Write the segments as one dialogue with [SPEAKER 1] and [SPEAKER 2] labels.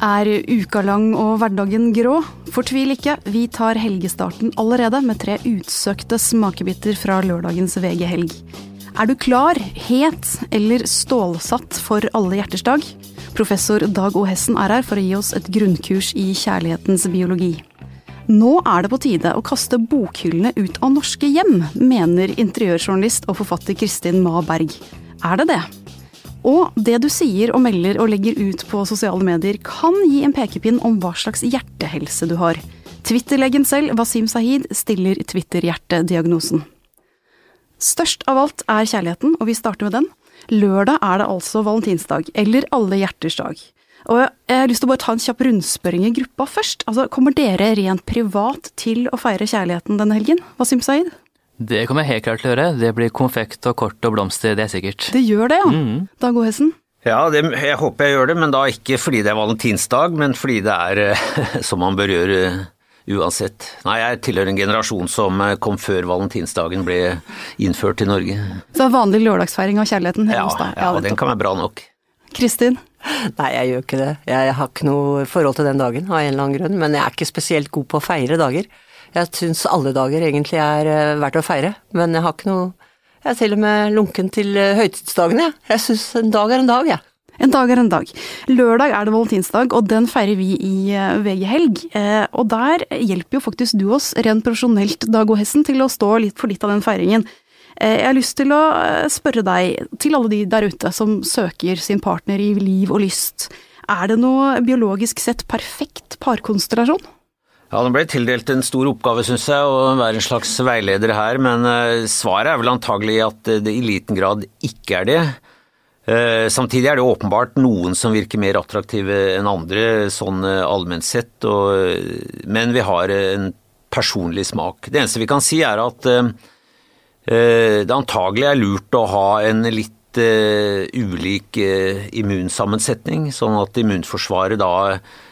[SPEAKER 1] Er uka lang og hverdagen grå? Fortvil ikke, vi tar helgestarten allerede med tre utsøkte smakebiter fra lørdagens VG-helg. Er du klar, het eller stålsatt for alle hjerters dag? Professor Dag O. Hessen er her for å gi oss et grunnkurs i kjærlighetens biologi. Nå er det på tide å kaste bokhyllene ut av norske hjem, mener interiørjournalist og forfatter Kristin Ma Berg. Er det det? Og det du sier og melder og legger ut på sosiale medier kan gi en pekepinn om hva slags hjertehelse du har. Twitter-legen selv, Wasim Sahid, stiller Twitter-hjertediagnosen. Størst av alt er kjærligheten, og vi starter med den. Lørdag er det altså valentinsdag, eller alle hjerters dag. Og jeg har lyst til å bare ta en kjapp rundspørring i gruppa først. Altså, Kommer dere rent privat til å feire kjærligheten denne helgen? Wasim Sahid?
[SPEAKER 2] Det kommer jeg helt klart til å gjøre. Det blir konfekt og kort og blomster, det er sikkert.
[SPEAKER 1] Det gjør det, ja.
[SPEAKER 2] Mm.
[SPEAKER 1] Dag O. Hessen?
[SPEAKER 3] Ja, det, jeg håper jeg gjør det, men da ikke fordi det er valentinsdag, men fordi det er eh, som man bør gjøre eh, uansett. Nei, jeg tilhører en generasjon som eh, kom før valentinsdagen ble innført i Norge.
[SPEAKER 1] Så vanlig lørdagsfeiring av kjærligheten hjemme
[SPEAKER 3] Ja,
[SPEAKER 1] hos deg?
[SPEAKER 3] ja,
[SPEAKER 1] nettopp.
[SPEAKER 3] den kan være bra nok.
[SPEAKER 1] Kristin?
[SPEAKER 4] Nei, jeg gjør ikke det. Jeg har ikke noe forhold til den dagen av en eller annen grunn, men jeg er ikke spesielt god på å feire dager. Jeg syns alle dager egentlig er eh, verdt å feire, men jeg har ikke noe Jeg er til og med lunken til eh, høytidsdagene, jeg. Jeg syns en dag er en dag, jeg.
[SPEAKER 1] En dag er en dag. Lørdag er det valentinsdag, og den feirer vi i eh, VG Helg. Og der hjelper jo faktisk du oss rent profesjonelt, Dag O. Hessen, til å stå litt for litt av den feiringen. Jeg har lyst til å spørre deg, til alle de der ute som søker sin partner i liv og lyst, er det noe biologisk sett perfekt parkonstellasjon?
[SPEAKER 3] Ja, Nå ble tildelt en stor oppgave, syns jeg, å være en slags veileder her, men eh, svaret er vel antagelig at eh, det i liten grad ikke er det. Eh, Samtidig er det åpenbart noen som virker mer attraktive enn andre, sånn allment sett, og, men vi har en personlig smak. Det eneste vi kan si er at det antagelig er lurt å ha en litt ulik immunsammensetning, sånn at immunforsvaret da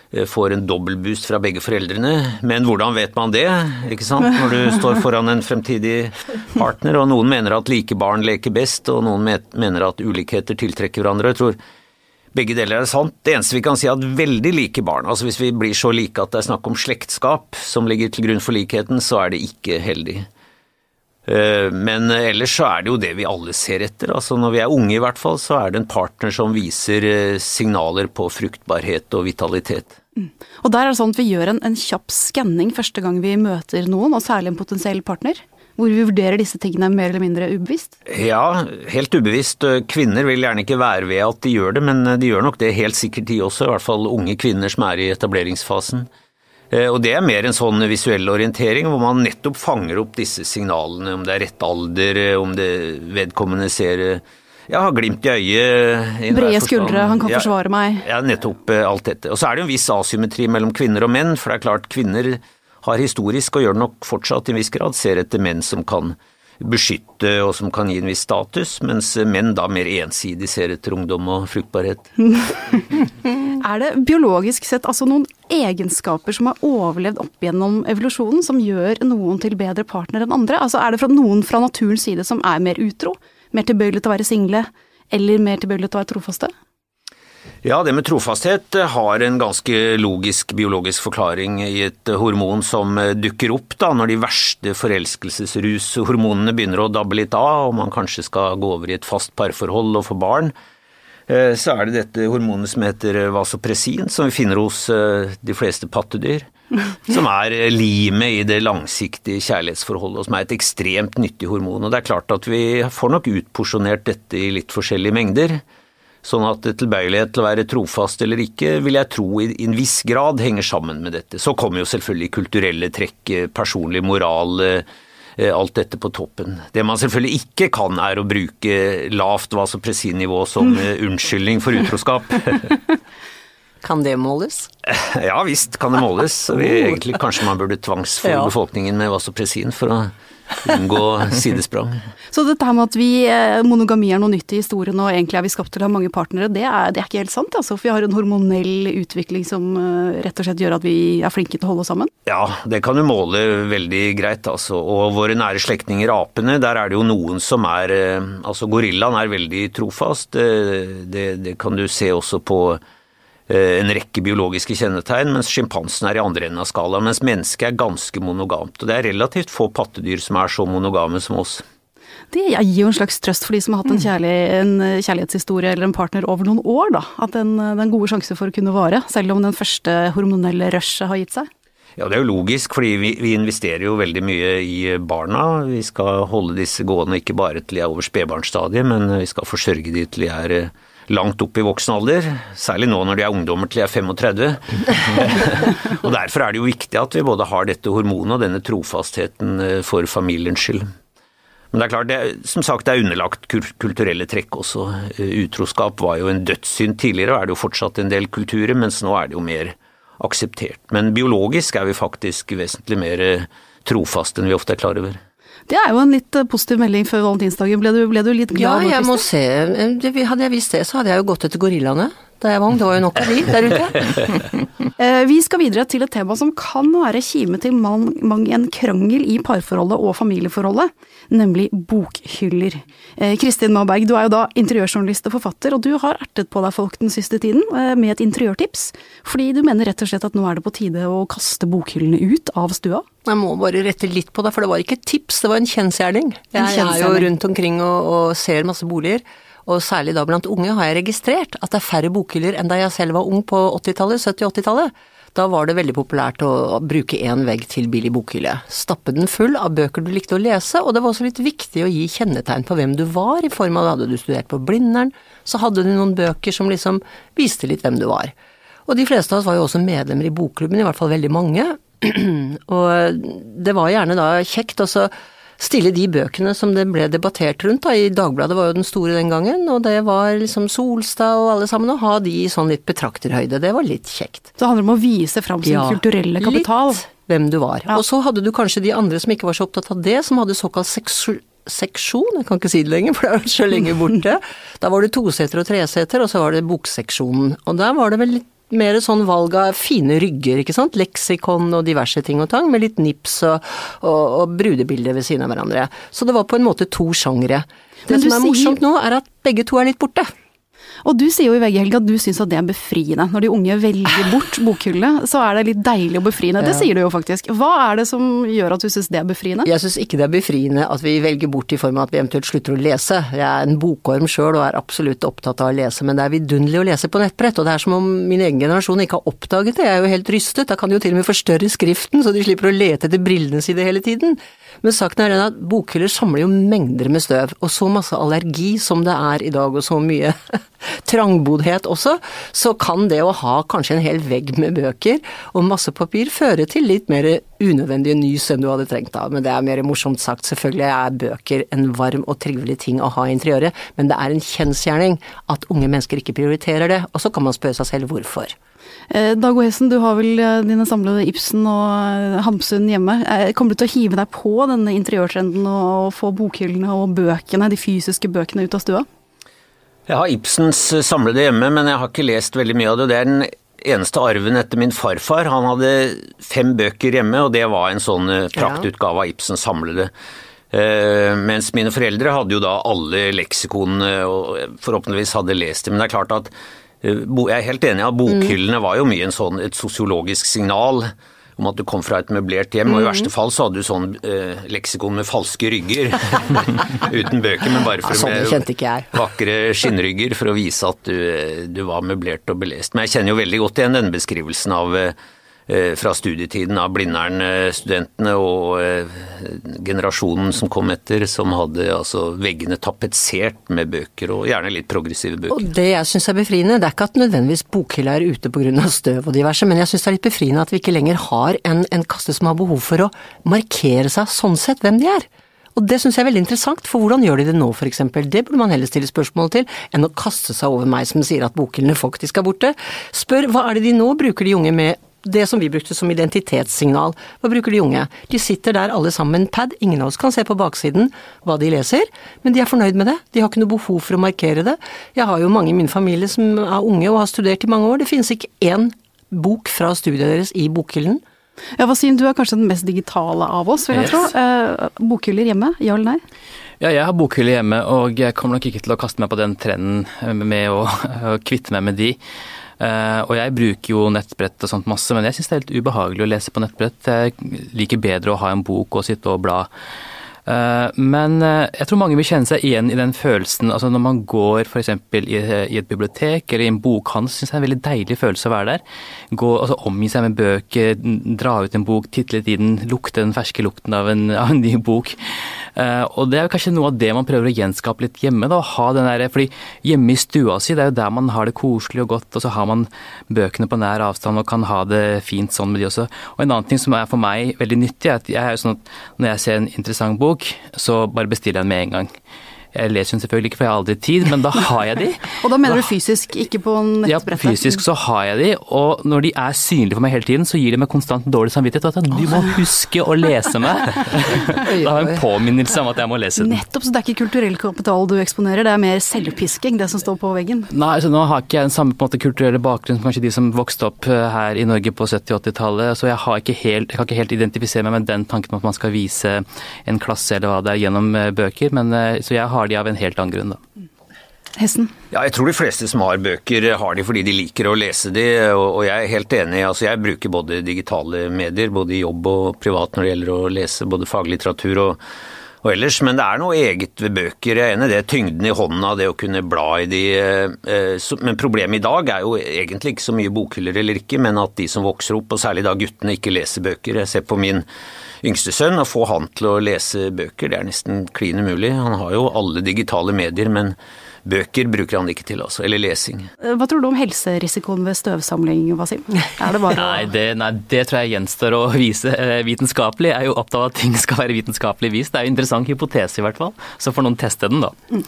[SPEAKER 3] får en dobbeltboost fra begge foreldrene. Men hvordan vet man det, ikke sant, når du står foran en fremtidig partner? Og noen mener at like barn leker best, og noen mener at ulikheter tiltrekker hverandre. Jeg tror begge deler er sant. Det eneste vi kan si er at veldig like barn, altså hvis vi blir så like at det er snakk om slektskap som ligger til grunn for likheten, så er det ikke heldig. Eh, Men ellers så er det jo det vi alle ser etter. Altså når vi er unge i hvert fall, så er det en partner som viser eh, signaler på fruktbarhet og vitalitet.
[SPEAKER 1] Og der er det sånn at vi gjør en, en kjapp skanning første gang vi møter noen, og særlig en potensiell partner. Hvor vi vurderer disse tingene mer eller mindre ubevisst.
[SPEAKER 3] Ja, helt ubevisst. Kvinner vil gjerne ikke være ved at de gjør det, men de gjør nok det helt sikkert de også, i hvert fall unge kvinner som er i etableringsfasen. Eh, Og det er mer en sånn visuell orientering, hvor man nettopp fanger opp disse signalene, om det er rett alder, eh, om det vedkommende ser eh, ja, har glimt i øyet. i
[SPEAKER 1] Brede skuldre, han kan
[SPEAKER 3] Ja,
[SPEAKER 1] forsvare meg.
[SPEAKER 3] Ja, nettopp alt dette. Og så er det en viss asymmetri mellom kvinner og menn, for det er klart kvinner har historisk, og gjør det nok fortsatt i en viss grad, ser etter menn som kan beskytte og som kan gi en viss status, mens menn da mer ensidig ser etter ungdom og fruktbarhet.
[SPEAKER 1] Er det biologisk sett altså noen egenskaper som har overlevd opp gjennom evolusjonen, som gjør noen til bedre partner enn andre? Altså Er det fra noen fra naturens side som er mer utro, mer tilbøyelig til å være single, eller mer tilbøyelig til å være trofaste?
[SPEAKER 3] Ja, det med trofasthet eh, har en ganske logisk biologisk forklaring i et eh, hormon som eh, dukker opp da når de verste forelskelsesrushormonene begynner å dabbe litt av, og man kanskje skal gå over i et fast parforhold og få barn. Så er det dette hormonet som heter vasopressin, som vi finner hos de fleste pattedyr. Som er limet i det langsiktige kjærlighetsforholdet, og som er et ekstremt nyttig hormon. Og det er klart at vi får nok utporsjonert dette i litt forskjellige mengder. Sånn at tilbøyelighet til å være trofast eller ikke, vil jeg tro i en viss grad henger sammen med dette. Så kommer jo selvfølgelig kulturelle trekk, eh, personlig moral, eh, eh, alt dette på toppen. Det man selvfølgelig ikke kan er å bruke lavt vasopressinnivå som unnskyldning for utroskap.
[SPEAKER 4] Kan det måles?
[SPEAKER 3] ja visst kan det måles. Vi, egentlig kanskje man burde tvangsfòre befolkningen med vasopressin for å unngå sidesprang.
[SPEAKER 1] Så dette her med at vi, eh, monogami er noe nytt i historien, og egentlig er vi skapt til å ha mange partnere, det er, det er ikke helt sant. Altså, for vi har en hormonell utvikling som eh, rett og slett gjør at vi er flinke til å holde oss sammen.
[SPEAKER 3] Ja, det kan du måle veldig greit, altså. Og våre nære slektninger apene, der er det jo noen som er eh, Altså gorillaen er veldig trofast. Det, det, kan du se også på en rekke biologiske kjennetegn, mens sjimpansen er i andre enden av skalaen. Mens mennesket er ganske monogamt. Og det er relativt få pattedyr som er så monogame som oss.
[SPEAKER 1] Det gir jo en slags trøst for de som har hatt en, kjærlig, en kjærlighetshistorie eller en partner over noen år, da. At den, den gode sjanse for å kunne vare, selv om den første hormonelle rushet har gitt seg.
[SPEAKER 3] Ja, Det er jo logisk, fordi vi, vi, investerer jo veldig mye i barna. Vi skal holde disse gående ikke bare til de er over spedbarnsstadiet, men vi skal forsørge de til de er eh, langt opp i voksen alder. Særlig nå når de er ungdommer til de er 35. og Derfor er det jo viktig at vi både har dette hormonet og denne trofastheten eh, for familiens skyld. Men det er klart, det, som sagt, det er underlagt kulturelle trekk også. Eh, utroskap var jo en dødssynd tidligere, og er det jo fortsatt en del kulturer, mens nå er det jo mer akseptert. Men biologisk er vi faktisk vesentlig mer eh, trofaste enn vi ofte er klar over.
[SPEAKER 1] Det er jo en litt eh, positiv melding før valentinsdagen. Ble du, ble du litt glad?
[SPEAKER 4] Ja, jeg må se. Hadde jeg visst det, så hadde jeg jo gått etter gorillaene da jeg var ung. Det var jo nok av de der ute.
[SPEAKER 1] Eh, vi skal videre til et tema som kan være kime til mang, mang en krangel i parforholdet og familieforholdet, nemlig bokhyller. Eh, Kristin Maberg, du er jo da interiørjournalist og forfatter, og du har ertet på deg folk den siste tiden eh, med et interiørtips, fordi du mener rett og slett at nå er det på tide å kaste bokhyllene ut av stua?
[SPEAKER 4] Jeg må bare rette litt på det, for det var ikke et tips, det var en kjensgjerning. Jeg er jo rundt omkring og, og ser masse boliger og særlig da blant unge, har jeg registrert at det er færre bokhyller enn da jeg selv var ung på 80-tallet, 70-80-tallet. Da var det veldig populært å bruke én vegg til billig bokhylle. Stappe den full av bøker du likte å lese, og det var også litt viktig å gi kjennetegn på hvem du var, i form av hadde du studert på Blindern, så hadde du noen bøker som liksom viste litt hvem du var. Og de fleste av oss var jo også medlemmer i bokklubben, i hvert fall veldig mange. og det var gjerne da kjekt også stille de bøkene som det ble debattert rundt. Da. I Dagbladet var jo den store den gangen, og det var liksom Solstad og alle sammen. Å ha de i sånn litt betrakterhøyde, det var litt kjekt.
[SPEAKER 1] Så det handler om å vise fram sin ja, kulturelle kapital?
[SPEAKER 4] Litt hvem du var. Ja. Og så hadde du kanskje de andre som ikke var så opptatt av det, som hadde såkalt seksjon jeg kan ikke si det lenger, for det er så lenge borte. Da var det toseter og treseter, og så var det bokseksjonen. Og der var det vel litt mer sånn valg av fine rygger, ikke sant. Leksikon og diverse ting og tang, med litt nips og, og, og brudebilder ved siden av hverandre. Så det var på en måte to sjangre. Det som er morsomt nå, er at begge to er litt borte.
[SPEAKER 1] Og du sier jo i VG Helga at du syns at det er befriende. Når de unge velger bort bokhyllet, så er det litt deilig og befriende. Det sier du jo faktisk. Hva er det som gjør at du syns det er befriende?
[SPEAKER 4] Jeg syns ikke det er befriende at vi velger bort i form av at vi eventuelt slutter å lese. Jeg er en bokorm sjøl og er absolutt opptatt av å lese, men det er vidunderlig å lese på nettbrett. Og det er som om min egen generasjon ikke har oppdaget det. Jeg er jo helt rystet. Da kan de jo til og med forstørre skriften, så de slipper å lete etter brillene sine hele tiden. Men saken er den at bokhyller samler jo mengder med støv, og så masse allergi som det er i dag, og så mye trangboddhet også, så kan det å ha kanskje en hel vegg med bøker og masse papir føre til litt mer unødvendige nys enn du hadde trengt av. Men det er mer morsomt sagt. Selvfølgelig er bøker en varm og trivelig ting å ha i interiøret, men det er en kjensgjerning at unge mennesker ikke prioriterer det, og så kan man spørre seg selv hvorfor.
[SPEAKER 1] Eh, Dag O. Hessen, du har vel eh, dine samlede Ibsen og eh, Hamsun hjemme. Kommer du til å hive deg på denne interiørtrenden og få bokhyllene og bøkene, de fysiske bøkene ut av stua?
[SPEAKER 3] Jeg har Ibsens samlede hjemme, men jeg har ikke lest veldig mye av det. Det er den eneste arven etter min farfar. Han hadde fem bøker hjemme, og det var en sånn praktutgave av Ibsens samlede. Uh, mens mine foreldre hadde jo da alle leksikonene og forhåpentligvis hadde lest dem. Men det er klart at jeg er helt enig i at bokhyllene var jo mye sånn, et sosiologisk signal om at du kom fra et møblert hjem, og i verste fall så hadde du sånn eh, leksikon med falske rygger. Uten bøker, men bare for
[SPEAKER 4] ja, sånn med
[SPEAKER 3] vakre skinnrygger for å vise at du, eh, du, var møblert og belest. Men jeg kjenner jo veldig godt igjen den beskrivelsen av Eh, fra studietiden av Blindern-studentene og eh, generasjonen som kom etter, som hadde altså veggene tapetsert med bøker, og gjerne litt progressive bøker.
[SPEAKER 4] Og Det jeg syns er befriende, det er ikke at nødvendigvis bokhylla er ute pga. støv og diverse, men jeg syns det er litt befriende at vi ikke lenger har en, en kaste som har behov for å markere seg sånn sett hvem de er. Og det syns jeg er veldig interessant, for hvordan gjør de det nå f.eks.? Det burde man heller stille spørsmål til, enn å kaste seg over meg som sier at bokhyllene faktisk er borte. Spør hva er det de nå bruker de unge med det som vi brukte som identitetssignal. Hva bruker de unge? De sitter der alle sammen med en pad, ingen av oss kan se på baksiden hva de leser, men de er fornøyd med det. De har ikke noe behov for å markere det. Jeg har jo mange i min familie som er unge og har studert i mange år. Det finnes ikke én bok fra studiet deres i bokhyllen.
[SPEAKER 1] Ja, Wasim, du er kanskje den mest digitale av oss, vil jeg yes. tro. Eh, bokhyller hjemme, ja eller nei?
[SPEAKER 2] Ja, jeg har bokhyller hjemme, og jeg kommer nok ikke til å kaste meg på den trenden med å, å kvitte meg med de. Uh, og jeg bruker jo nettbrett og sånt masse, men jeg syns det er helt ubehagelig å lese på nettbrett. Jeg liker bedre å ha en bok og sitte og bla. Uh, men uh, jeg tror mange vil kjenne seg igjen i den følelsen altså når man går f.eks. I, i et bibliotek eller i en bokhandel, syns jeg det er en veldig deilig følelse å være der. Gå, altså Omgi seg med bøker, dra ut en bok, titte litt i den, lukte den ferske lukten av en, av en ny bok. Uh, og det er jo kanskje noe av det man prøver å gjenskape litt hjemme. da, ha den der, fordi Hjemme i stua si, det er jo der man har det koselig og godt, og så har man bøkene på nær avstand og kan ha det fint sånn med de også. Og En annen ting som er for meg veldig nyttig, er at jeg er jo sånn at når jeg ser en interessant bok, så bare bestiller jeg den med en gang. Jeg leser den selvfølgelig ikke, for jeg har aldri tid, men da har jeg de.
[SPEAKER 1] og da mener du fysisk, ikke på nettbrettet?
[SPEAKER 2] Ja, fysisk så har jeg de, og når de er synlige for meg hele tiden, så gir de meg konstant dårlig samvittighet. At du må huske å lese meg. da har jeg en påminnelse om at jeg må lese den.
[SPEAKER 1] Nettopp, så det er ikke kulturell kapital du eksponerer, det er mer selvpisking, det som står på veggen?
[SPEAKER 2] Nei, altså nå har ikke jeg den samme måte, kulturelle bakgrunnen som kanskje de som vokste opp eh, her i Norge på 70- 80-tallet, så jeg, har ikke helt, jeg kan ikke helt identifisere meg med den tanken om at man skal vise en klasse eller hva det er gjennom eh, bøker, men eh, så jeg har de av en helt annen grunn, da.
[SPEAKER 1] Hesten?
[SPEAKER 3] Ja, jeg tror de fleste som har bøker, har de fordi de liker å lese de, og jeg er helt enig. Altså, jeg bruker både digitale medier, både i jobb og privat når det gjelder å lese både faglitteratur og, og ellers, men det er noe eget ved bøker. Jeg er enig i det. Tyngden i hånda, det å kunne bla i de. Men problemet i dag er jo egentlig ikke så mye bokhyller eller ikke, men at de som vokser opp, og særlig da guttene, ikke leser bøker. Jeg ser på min yngste sønn, å få han til å lese bøker, det er nesten klin umulig. Han har jo alle digitale medier, men Bøker bruker han ikke til, altså. Eller lesing.
[SPEAKER 1] Hva tror du om helserisikoen ved støvsamling, Wasim? Er det bare
[SPEAKER 2] nei, det, nei, det tror jeg gjenstår å vise vitenskapelig. Jeg er jo opptatt av at ting skal være vitenskapelig vist. Det er jo en interessant hypotese, i hvert fall. Så får noen teste den, da. Mm.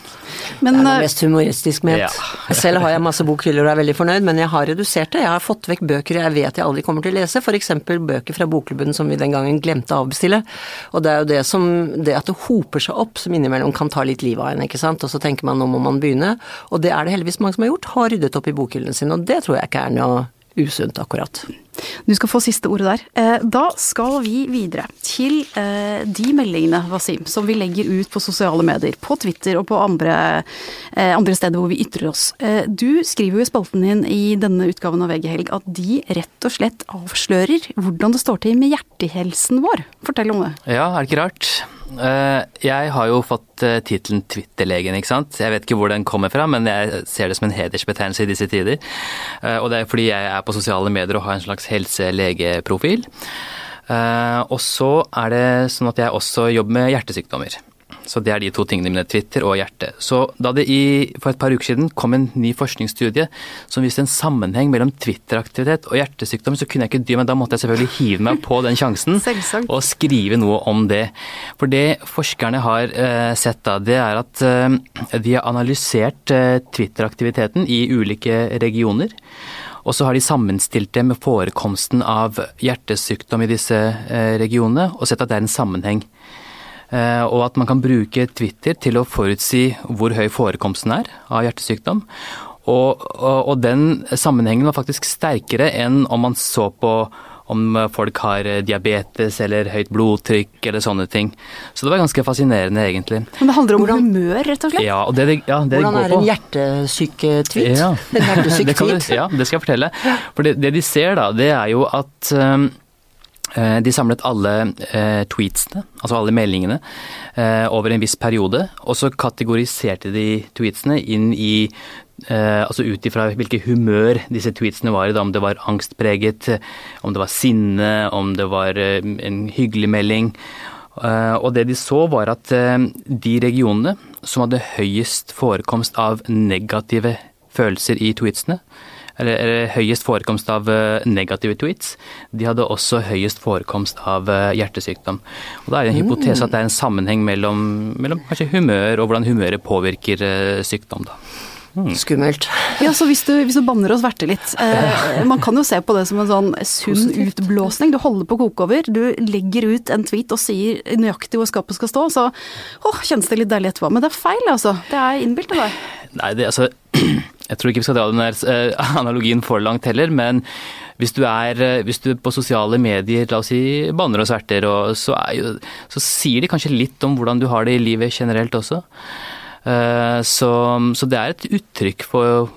[SPEAKER 4] Men, det er noe mest humoristisk ment. Ja. Selv har jeg masse bokhyller og er veldig fornøyd, men jeg har redusert det. Jeg har fått vekk bøker jeg vet jeg aldri kommer til å lese, f.eks. bøker fra Bokklubben som vi den gangen glemte å avbestille. Og det er jo det som Det at det hoper seg opp, som innimellom kan ta litt livet av en, ikke sant. Og så tenker man nå må man begynne begynne, og det er det heldigvis mange som har gjort, har ryddet opp i bokhyllene sine, og det tror jeg ikke er noe usunt, akkurat.
[SPEAKER 1] Du skal få siste ordet der. Eh, da skal vi videre til eh, de meldingene, Wasim, som vi legger ut på sosiale medier, på Twitter og på andre, eh, andre steder hvor vi ytrer oss. Du skriver jo i spalten din i denne utgaven av VG Helg at de rett og slett avslører hvordan det står til med hjertehelsen vår. Fortell om det.
[SPEAKER 2] Ja, er det ikke rart? Jeg har jo fått tittelen Twitter-legen, ikke sant. Jeg vet ikke hvor den kommer fra, men jeg ser det som en hedersbetegnelse i disse tider. Og det er fordi jeg er på sosiale medier og har en slags helse-legeprofil. Og så er det sånn at jeg også jobber med hjertesykdommer. Så det er de to tingene mine, Twitter og hjerte. Så da det i, for et par uker siden kom en ny forskningsstudie som viste en sammenheng mellom Twitter-aktivitet og hjertesykdom, så kunne jeg ikke dy meg. Da måtte jeg selvfølgelig hive meg på den sjansen og skrive noe om det. For det forskerne har eh, sett da, det er at eh, de har analysert eh, Twitter-aktiviteten i ulike regioner. Og så har de sammenstilt det med forekomsten av hjertesykdom i disse regionene, og sett at det er en sammenheng. Og at man kan bruke Twitter til å forutsi hvor høy forekomsten er av hjertesykdom. Og, og, og den sammenhengen var faktisk sterkere enn om man så på om folk har diabetes eller høyt blodtrykk eller sånne ting. Så det var ganske fascinerende, egentlig.
[SPEAKER 1] Men det handler om Hvordan, humør, rett og slett?
[SPEAKER 2] Ja, og det, ja, det
[SPEAKER 4] Hvordan er en hjertesyk-tweet? Ja. En hjertesyk-tweet?
[SPEAKER 2] ja, det skal jeg fortelle. For det, det, de ser da, det er jo at um, de samlet alle eh, tweetsene, altså alle meldingene, eh, over en viss periode. Og så kategoriserte de tweetsene inn i eh, Altså ut ifra hvilke humør disse tweetsene var i. Om det var angstpreget, om det var sinne, om det var en hyggelig melding. Og det de så, var at de regionene som hadde høyest forekomst av negative følelser i tweetsene, eller, eller, høyest forekomst av negative tweets, de hadde også høyest forekomst av hjertesykdom. Og Da er det en hypotese at det er en sammenheng mellom, mellom kanskje humør og hvordan humøret påvirker sykdom. da.
[SPEAKER 4] Mm. Skummelt.
[SPEAKER 1] Ja, så hvis du, hvis du banner oss verte litt. Eh, man kan jo se på det som en sånn sunn utblåsning. Du holder på å koke over, du legger ut en tweet og sier nøyaktig hvor skapet skal stå, så åh, kjennes det litt deilig etterpå. Men det er feil, altså. Det er innbilt av deg.
[SPEAKER 2] Nei, det altså Jeg tror ikke vi skal dra den der uh, analogien for langt heller, men hvis du, er, hvis du på sosiale medier la oss si, banner og sverter, og så, jo, så sier de kanskje litt om hvordan du har det i livet generelt også. Så, så, det er et uttrykk for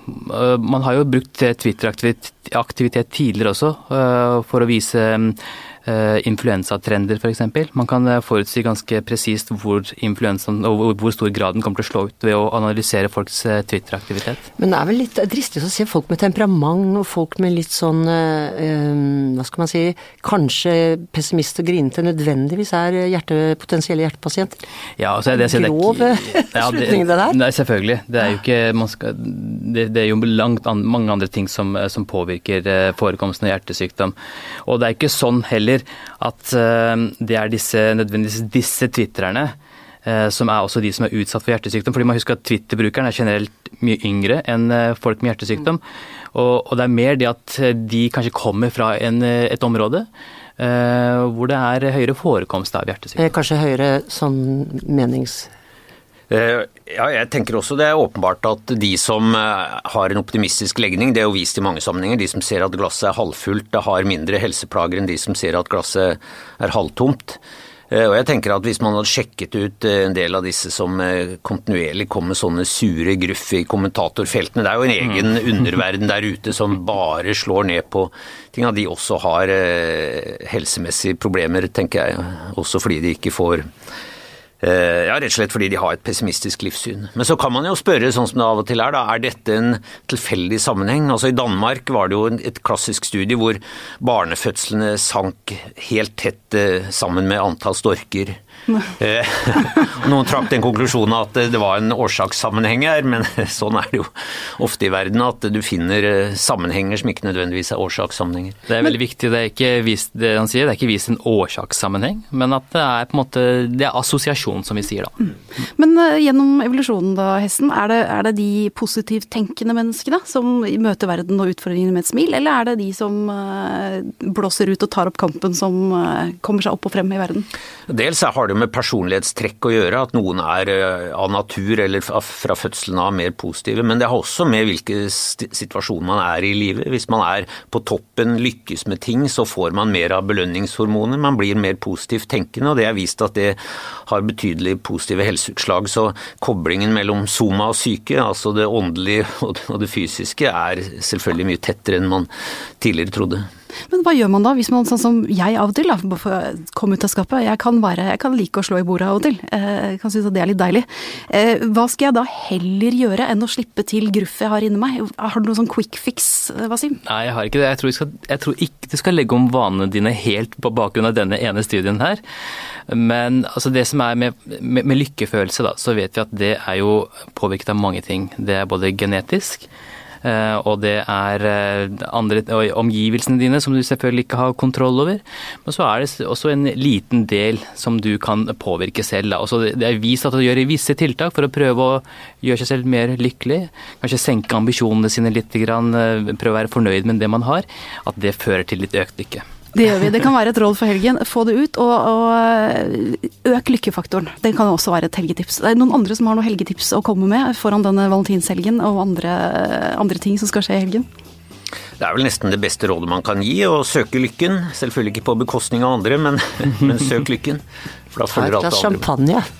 [SPEAKER 2] Man har jo brukt Twitter-aktivitet tidligere også for å vise Eh, influensatrender f.eks. Man kan eh, forutsi ganske presist hvor og hvor stor grad den kommer til å slå ut ved å analysere folks eh, Twitter-aktivitet.
[SPEAKER 4] Men det er vel litt dristig å se folk med temperament og folk med litt sånn hva skal man si kanskje pessimist og grinete nødvendigvis er hjerte, potensielle hjertepasienter?
[SPEAKER 2] Ja, altså det, det,
[SPEAKER 4] Grov slutning det der?
[SPEAKER 2] Nei, selvfølgelig. Det er jo ikke skal, det, det, er jo langt an, mange andre ting som, som påvirker forekomsten av hjertesykdom. Og det er ikke sånn heller at eh, det er disse, nødvendigvis disse twitrerne eh, som er også de som er utsatt for hjertesykdom. Fordi man husker at Twitter-brukeren er generelt mye yngre enn eh, folk med hjertesykdom. Og, og, det er mer det at de kanskje kommer fra en, et område hvor det er høyere forekomst av hjertesykdom.
[SPEAKER 4] Kanskje høyere sånn menings...
[SPEAKER 3] Ja, jeg tenker også det er åpenbart at de som har en optimistisk legning, det er jo vist i mange sammenhenger, de som ser at glasset er halvfullt, det har mindre helseplager enn de som ser at glasset er halvtomt. Og jeg tenker at Hvis man hadde sjekket ut en del av disse som kontinuerlig kom med sånne sure gruff i kommentatorfeltene Det er jo en egen mm. underverden der ute som bare slår ned på ting. At de også har helsemessige problemer, tenker jeg. Også fordi de ikke får Eh, ja, Rett og slett fordi de har et pessimistisk livssyn. Men så kan man jo spørre, sånn som det av og til er, da, er dette en tilfeldig sammenheng? Altså I Danmark var det jo et klassisk studie hvor barnefødslene sank helt tett eh, sammen med antall storker Eh, noen trakk den konklusjonen at det var en årsakssammenheng her, men sånn er det jo ofte i verden at du finner eh, sammenhenger som ikke nødvendigvis er årsakssammenhenger.
[SPEAKER 2] Det er veldig viktig, det er ikke vist, det han sier, det er ikke vist en årsakssammenheng, men at det er på en måte det er assosiasjon, som vi sier da.
[SPEAKER 1] Mm. Men uh, gjennom evolusjonen da, Hesten, er det, er det de positivt tenkende menneskene som møter verden og utfordringene med et smil, eller er det de som uh, blåser ut og tar opp kampen, som uh, kommer seg opp og frem i verden?
[SPEAKER 3] Dels har det med personlighetstrekk å gjøre, at noen er av natur eller fra fødselen av mer positive. Men det har også med hvilken situasjon man er i livet. Hvis man er på toppen, lykkes med ting, så får man mer av belønningshormoner. Man blir mer positivt tenkende, og det er vist at det har betydelig positive helseutslag. Så koblingen mellom soma og syke, altså det åndelige og det fysiske, er selvfølgelig mye tettere enn man tidligere trodde.
[SPEAKER 1] Men hva gjør man da, hvis man sånn som jeg av og til, da, komme ut av skapet, jeg kan, være, jeg kan like å slå i bordet av og til, eh, jeg kan synes at det er litt deilig. Eh, hva skal jeg da heller gjøre enn å slippe til gruffet jeg har inni meg? Har du noen sånn quick fix, eh, Wasim?
[SPEAKER 2] Nei, jeg har ikke det. Jeg tror, skal, jeg tror, ikke du skal legge om vanene dine helt på bakgrunn av denne ene studien her. Men altså, det som er med, med, med lykkefølelse, da, så vet vi at det er jo påvirket av mange ting. Det er både genetisk, og det er eh, andre, omgivelsene dine som du selvfølgelig ikke har kontroll over. Men så er det også en liten del som du kan påvirke selv. Det er vist at du gjør visse tiltak for å prøve å gjøre seg selv mer lykkelig. Kanskje senke ambisjonene sine litt, eh, prøve å være fornøyd med det man har. At det fører til litt økt lykke.
[SPEAKER 1] Det gjør vi. Det kan være et råd for helgen. Få det ut, og, og øk lykkefaktoren. Det kan også være et helgetips. Det er noen andre som har noen helgetips å komme med foran denne valentinshelgen og andre, andre ting som skal skje i helgen?
[SPEAKER 3] Det er vel nesten det beste rådet man kan gi, å søke lykken. Selvfølgelig ikke på bekostning av andre, men, men søk lykken.
[SPEAKER 4] For da følger alt det andre. champagne.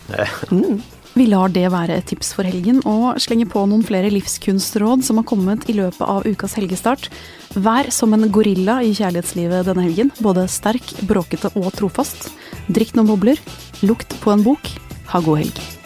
[SPEAKER 1] Mm. Vi lar det være et tips for helgen, og slenger på noen flere livskunstråd som har kommet i løpet av ukas helgestart. Vær som en gorilla i kjærlighetslivet denne helgen. Både sterk, bråkete og trofast. Drikk noen bobler. Lukt på en bok. Ha god helg.